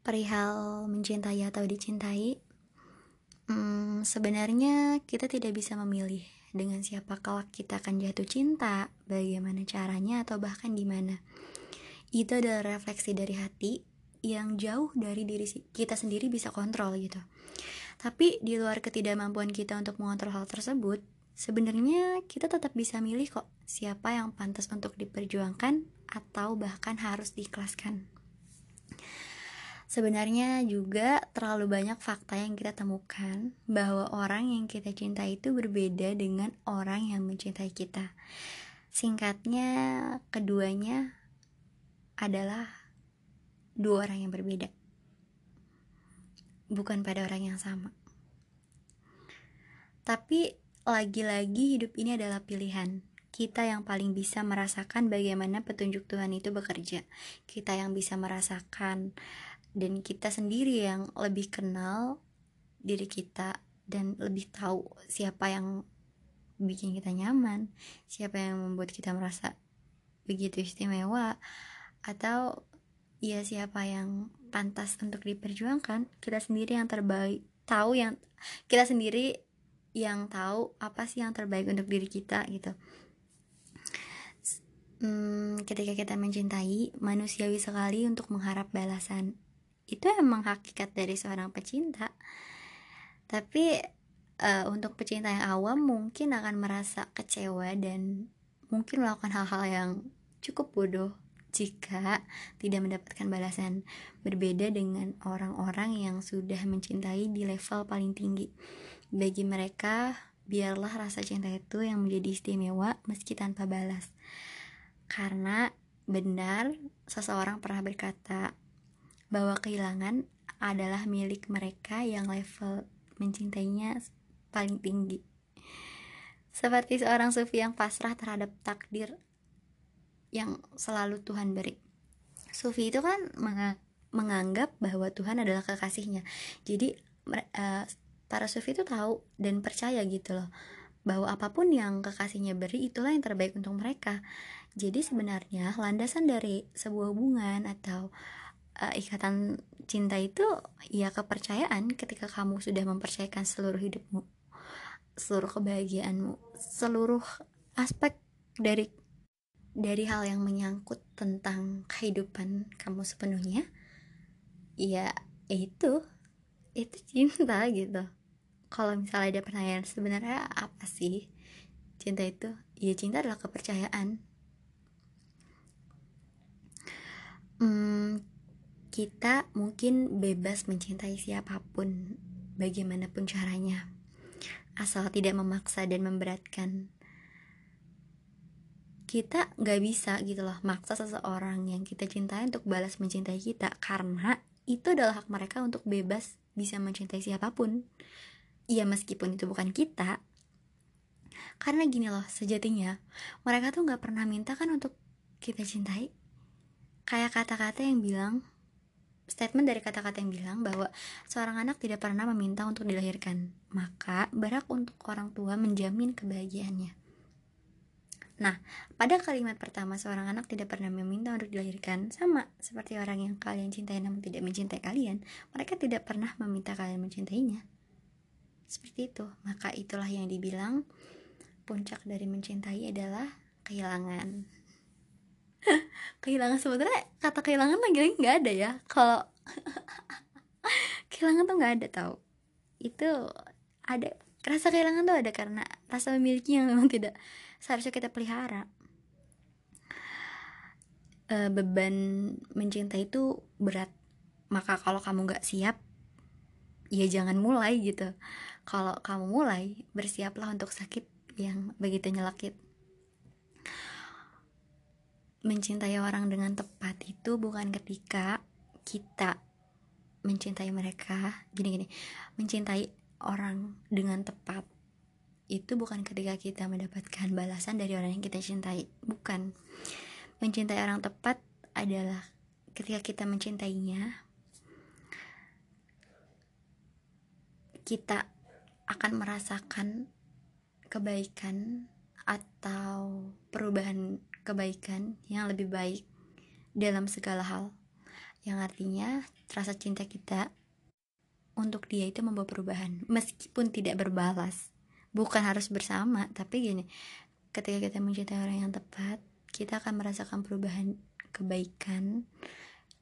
perihal mencintai atau dicintai, hmm, sebenarnya kita tidak bisa memilih dengan siapa kelak kita akan jatuh cinta, bagaimana caranya, atau bahkan di mana. Itu adalah refleksi dari hati yang jauh dari diri kita sendiri bisa kontrol gitu. Tapi di luar ketidakmampuan kita untuk mengontrol hal tersebut, sebenarnya kita tetap bisa milih kok siapa yang pantas untuk diperjuangkan atau bahkan harus diikhlaskan. Sebenarnya juga terlalu banyak fakta yang kita temukan bahwa orang yang kita cintai itu berbeda dengan orang yang mencintai kita. Singkatnya, keduanya adalah dua orang yang berbeda. Bukan pada orang yang sama. Tapi lagi-lagi hidup ini adalah pilihan kita yang paling bisa merasakan bagaimana petunjuk Tuhan itu bekerja. Kita yang bisa merasakan dan kita sendiri yang lebih kenal diri kita dan lebih tahu siapa yang bikin kita nyaman, siapa yang membuat kita merasa begitu istimewa atau ya siapa yang pantas untuk diperjuangkan, kita sendiri yang terbaik, tahu yang kita sendiri yang tahu apa sih yang terbaik untuk diri kita gitu. Hmm, ketika kita mencintai, manusiawi sekali untuk mengharap balasan itu emang hakikat dari seorang pecinta. Tapi uh, untuk pecinta yang awam mungkin akan merasa kecewa dan mungkin melakukan hal-hal yang cukup bodoh jika tidak mendapatkan balasan berbeda dengan orang-orang yang sudah mencintai di level paling tinggi. Bagi mereka biarlah rasa cinta itu yang menjadi istimewa meski tanpa balas. Karena benar seseorang pernah berkata bahwa kehilangan adalah milik mereka yang level mencintainya paling tinggi. Seperti seorang sufi yang pasrah terhadap takdir yang selalu Tuhan beri. Sufi itu kan menganggap bahwa Tuhan adalah kekasihnya. Jadi uh, para sufi itu tahu dan percaya gitu loh bahwa apa pun yang kekasihnya beri itulah yang terbaik untuk mereka. Jadi sebenarnya landasan dari sebuah hubungan atau uh, ikatan cinta itu ya kepercayaan ketika kamu sudah mempercayakan seluruh hidupmu seluruh kebahagiaanmu seluruh aspek dari dari hal yang menyangkut tentang kehidupan kamu sepenuhnya ya itu itu cinta gitu. Kalau misalnya ada pertanyaan sebenarnya apa sih cinta itu? Ya cinta adalah kepercayaan. Hmm, kita mungkin bebas mencintai siapa pun, bagaimanapun caranya, asal tidak memaksa dan memberatkan. Kita nggak bisa gitu loh maksa seseorang yang kita cintai untuk balas mencintai kita karena itu adalah hak mereka untuk bebas bisa mencintai siapa pun. Ya meskipun itu bukan kita, karena gini loh sejatinya mereka tuh nggak pernah minta kan untuk kita cintai kayak kata-kata yang bilang statement dari kata-kata yang bilang bahwa seorang anak tidak pernah meminta untuk dilahirkan, maka berhak untuk orang tua menjamin kebahagiaannya. Nah, pada kalimat pertama seorang anak tidak pernah meminta untuk dilahirkan, sama seperti orang yang kalian cintai namun tidak mencintai kalian, mereka tidak pernah meminta kalian mencintainya. Seperti itu, maka itulah yang dibilang puncak dari mencintai adalah kehilangan. Kehilangan sebenarnya kata kehilangan lagi nggak ada ya. Kalau kehilangan tuh nggak ada tau. Itu ada rasa kehilangan tuh ada karena rasa memiliki yang memang tidak seharusnya kita pelihara. E, beban mencintai itu berat. Maka kalau kamu nggak siap ya jangan mulai gitu. Kalau kamu mulai bersiaplah untuk sakit yang begitu nyelakit mencintai orang dengan tepat itu bukan ketika kita mencintai mereka. Gini-gini mencintai orang dengan tepat itu bukan ketika kita mendapatkan balasan dari orang yang kita cintai. Bukan. Mencintai orang tepat adalah ketika kita mencintainya kita akan merasakan kebaikan atau perubahan kebaikan yang lebih baik dalam segala hal. Yang artinya rasa cinta kita untuk dia itu membawa perubahan. Meskipun tidak berbalas bukan harus bersama tapi gini ketika kita mencintai orang yang tepat kita akan merasakan perubahan kebaikan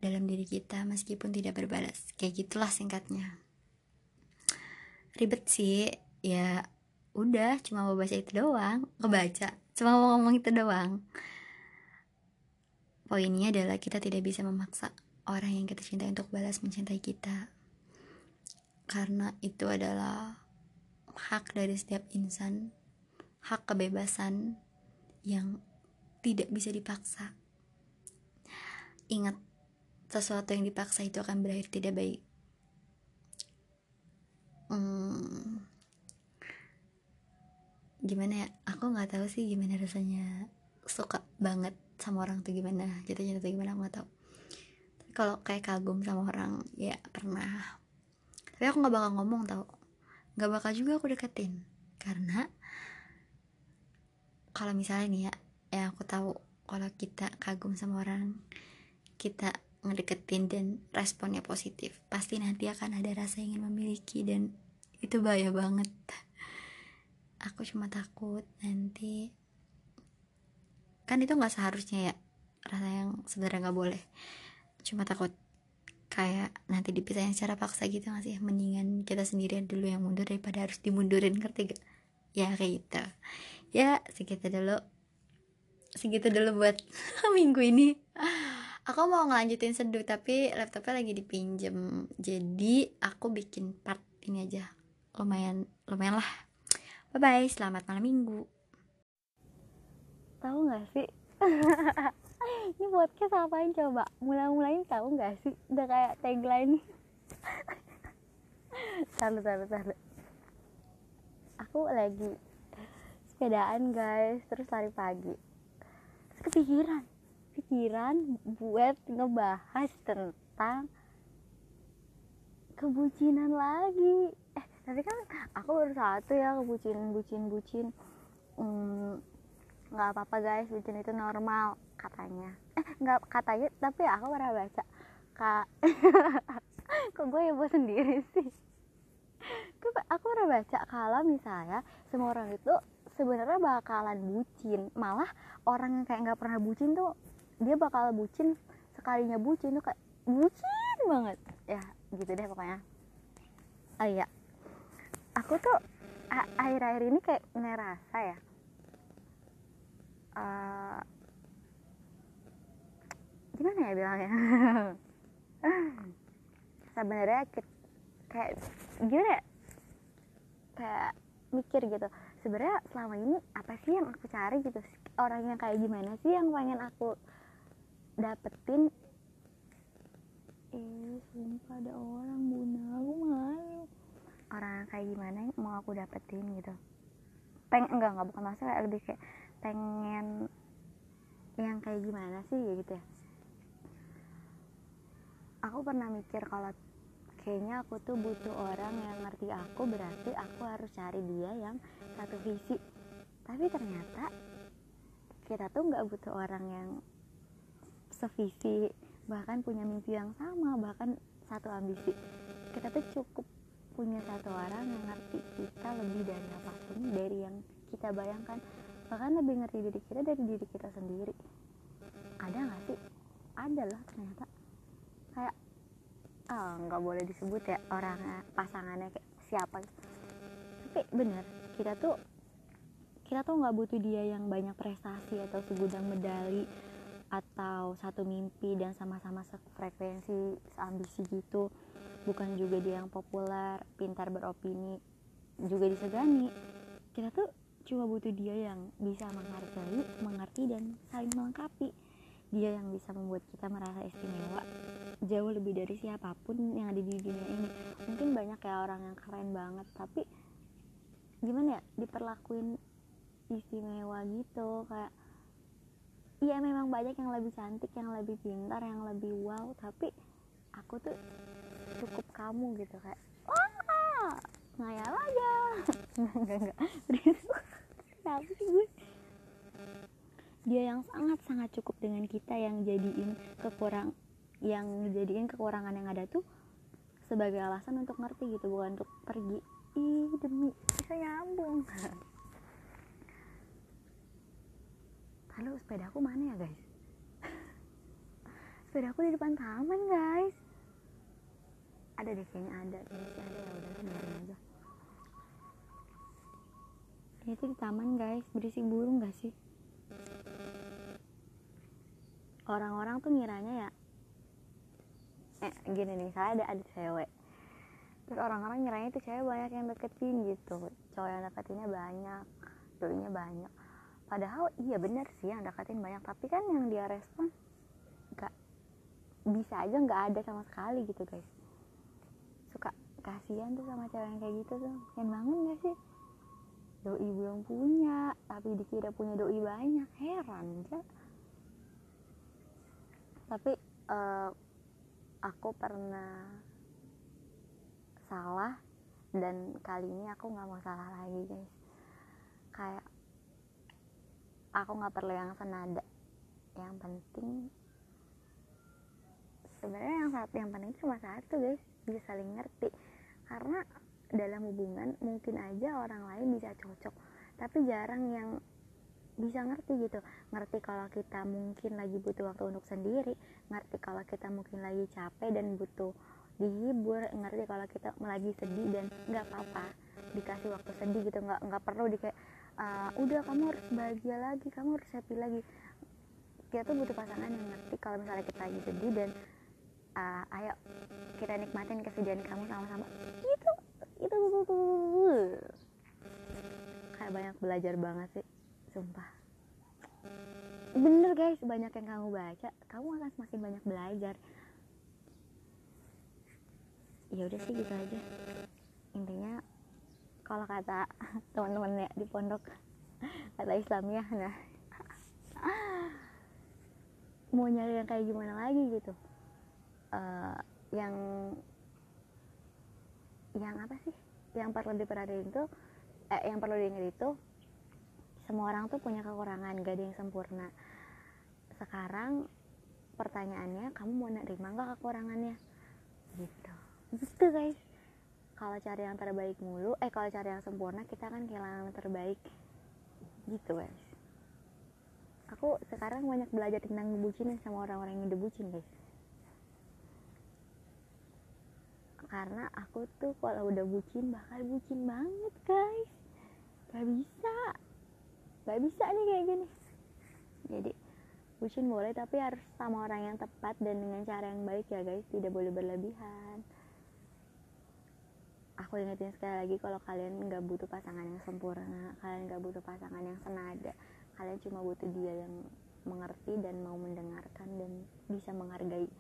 dalam diri kita meskipun tidak berbalas. Kayak gitulah singkatnya. Ribet sih ya udah cuma mau baca itu doang kebaca cuma mau ngomong itu doang. Poinnya adalah kita tidak bisa memaksa orang yang kita cintai untuk balas mencintai kita. Karena itu adalah hak dari setiap insan hak kebebasan yang tidak bisa dipaksa. Ingat sesuatu yang dipaksa itu akan berakhir tidak baik. Hmm, gimana ya aku nggak tahu sih gimana rasanya suka banget sama orang tuh gimana jatuhnya tuh gimana aku nggak tahu. Tapi kalau kayak kagum sama orang ya pernah. Tapi aku nggak bakal ngomong tau. Nggak bakal juga aku deketin. Karena kalau misalnya nih ya yang aku tahu kalau kita kagum sama orang kita ngedeketin dan responnya positif pasti nanti akan ada rasa ingin memiliki dan itu bahaya banget aku cuma takut nanti. Kan itu nggak seharusnya ya rasa yang sebenarnya nggak boleh. Cuma takut kayak nanti dipisahin secara paksa gitu nggak sih? Mendingan kita sendirian dulu yang mundur daripada harus dimundurin ngerti gak ya kayak gitu. Ya segitu dulu. Segitu dulu buat minggu ini. Aku mau ngelanjutin seduh tapi laptopnya lagi dipinjem. Jadi aku bikin part ini aja. Lumayan lumayan lah bye bye selamat malam minggu. Tahu nggak sih? Ini podcast apain coba? Mulai-mulain tahu nggak sih? Udah kayak tagline. Taruh taruh taruh aku lagi sepedaan guys. Terus lari pagi. Terus kepikiran. Pikiran buat ngebahas tentang kebucinan lagi tapi kan aku baru satu ya kebucinan bucin bucin. Hmm, nggak apa-apa guys bucin itu normal katanya. Eh nggak katanya tapi aku pernah baca. Kak kok gue ya buat sendiri sih? Aku pernah baca kalau misalnya semua orang itu sebenarnya bakalan bucin. Malah orang yang kayak nggak pernah bucin tuh dia bakal bucin sekalinya bucin tuh kayak bucin banget. Ya gitu deh pokoknya. Oh iya aku tuh akhir-akhir ini kayak ngerasa ya uh, gimana ya bilangnya? Sebenarnya kayak gimana ya? Kayak mikir gitu. Sebenarnya selama ini apa sih yang aku cari gitu? Orang yang kayak gimana sih yang pengen aku dapetin? Eh sumpah ada orang bunda. Aku malu orang kayak gimana yang mau aku dapetin gitu. Pengen enggak enggak bukan masalah lebih kayak pengen yang kayak gimana sih gitu ya. Aku pernah mikir kalau kayaknya aku tuh butuh orang yang ngerti aku berarti aku harus cari dia yang satu visi. Tapi ternyata kita tuh nggak butuh orang yang sevisi bahkan punya mimpi yang sama bahkan satu ambisi. Kita tuh cukup punya satu orang yang ngerti kita lebih dari apa pun dari yang kita bayangkan. Bahkan lebih ngerti diri kita dari diri kita sendiri. Ada nggak sih? Ada lah ternyata. Kayak oh, nggak boleh disebut ya orang pasangannya kayak siapa. Tapi bener kita tuh kita tuh nggak butuh dia yang banyak prestasi atau segudang medali atau satu mimpi dan sama-sama frekuensi ambisi gitu bukan juga dia yang populer pintar beropini juga disegani. Kita tuh cuma butuh dia yang bisa menghargai mengerti dan saling melengkapi. Dia yang bisa membuat kita merasa istimewa jauh lebih dari siapa pun yang ada di dunia ini. Mungkin banyak ya orang yang keren banget tapi gimana ya diperlakuin istimewa gitu kayak iya memang banyak yang lebih cantik yang lebih pintar yang lebih wow tapi aku tuh cukup kamu gitu kayak wah ngayal aja. Enggak enggak kenapa sih gue? Dia yang sangat sangat cukup dengan kita yang jadiin kekurang yang jadiin kekurangan yang ada tuh sebagai alasan untuk ngerti gitu bukan untuk pergi. Ih demi bisa nyambung. Halo sepeda aku mana ya guys? Sepeda aku di depan taman guys ada deh kayaknya ada. Sih ada ya udah biarin aja. Ini tuh di taman guys. Berisik burung gak sih? Orang-orang tuh ngiranya ya eh gini nih saya ada ada cewek. Terus orang-orang ngiranya itu cewek banyak yang deketin gitu. Cowok yang deketinnya banyak doinya banyak. Padahal iya bener sih yang deketin banyak. Tapi kan yang dia respon gak bisa aja nggak ada sama sekali gitu guys suka kasihan tuh sama cewek yang kayak gitu tuh. Pengen bangun gak sih? Doi belum punya tapi dikira punya doi banyak. Heran aja. Tapi uh, aku pernah salah dan kali ini aku nggak mau salah lagi guys. Kayak aku nggak perlu yang senada. Yang penting sebenarnya yang satu yang penting cuma satu guys. Bisa saling ngerti. Karena dalam hubungan mungkin aja orang lain bisa cocok tapi jarang yang bisa ngerti gitu. Ngerti kalau kita mungkin lagi butuh waktu untuk sendiri ngerti kalau kita mungkin lagi capek dan butuh dihibur ngerti kalau kita lagi sedih dan nggak apa-apa dikasih waktu sedih gitu. Nggak nggak perlu di kayak uh, udah kamu harus bahagia lagi kamu harus happy lagi. Kita tuh butuh pasangan yang ngerti kalau misalnya kita lagi sedih dan uh, ayo kita nikmatin kesedihan kamu sama-sama. Itu itu kayak banyak belajar banget sih sumpah. Bener guys banyak yang kamu baca kamu akan semakin banyak belajar. Ya udah sih gitu aja. Intinya kalau kata teman-teman ya di pondok kata Islamnya nah mau nyari yang kayak gimana lagi gitu uh, yang yang apa sih? Yang perlu diperhatiin tuh eh, yang perlu diingat itu semua orang tuh punya kekurangan gak ada yang sempurna. Sekarang pertanyaannya kamu mau nerima nggak kekurangannya? Gitu. Gitu guys. Kalau cari yang terbaik mulu eh kalau cari yang sempurna kita kan kehilangan yang terbaik. Gitu guys. Aku sekarang banyak belajar tentang ngebucin sama orang-orang yang debucin guys karena aku tuh kalau udah bucin bakal bucin banget guys. Gak bisa. Gak bisa nih kayak gini. Jadi bucin boleh tapi harus sama orang yang tepat dan dengan cara yang baik ya guys. Tidak boleh berlebihan. Aku ingetin sekali lagi kalau kalian nggak butuh pasangan yang sempurna kalian nggak butuh pasangan yang senada kalian cuma butuh dia yang mengerti dan mau mendengarkan dan bisa menghargai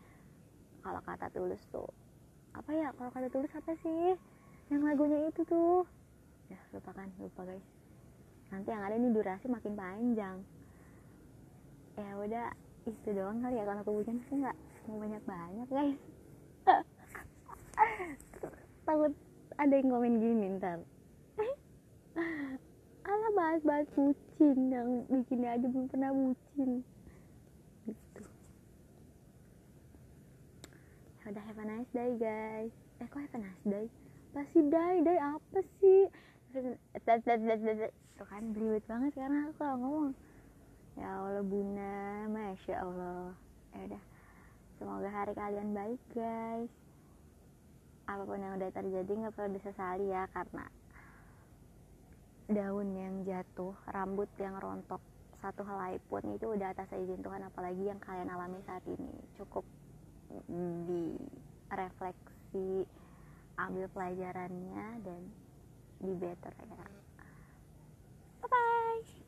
kalau kata tulus tuh apa ya kalau kata tulus apa sih? Yang lagunya itu tuh. Ya lupakan lupa guys. Nanti yang ada ini durasi makin panjang. Ya udah itu doang kali ya kalau aku bucin sih nggak mau banyak banyak guys. Takut ada yang komen gini ntar ala bahas-bahas bucin yang bikin aja belum pernah bucin udah have a nice day guys. Eh kok have a nice day? Pasti day? Day apa sih? Tuh kan belibet banget karena aku kalau ngomong. Ya Allah bunda. Masya Allah. Ya udah. Semoga hari kalian baik guys. Apa pun yang udah terjadi nggak perlu disesali ya karena daun yang jatuh rambut yang rontok satu helai pun itu udah atas izin Tuhan apalagi yang kalian alami saat ini. Cukup direfleksi ambil pelajarannya dan be better ya. Bye bye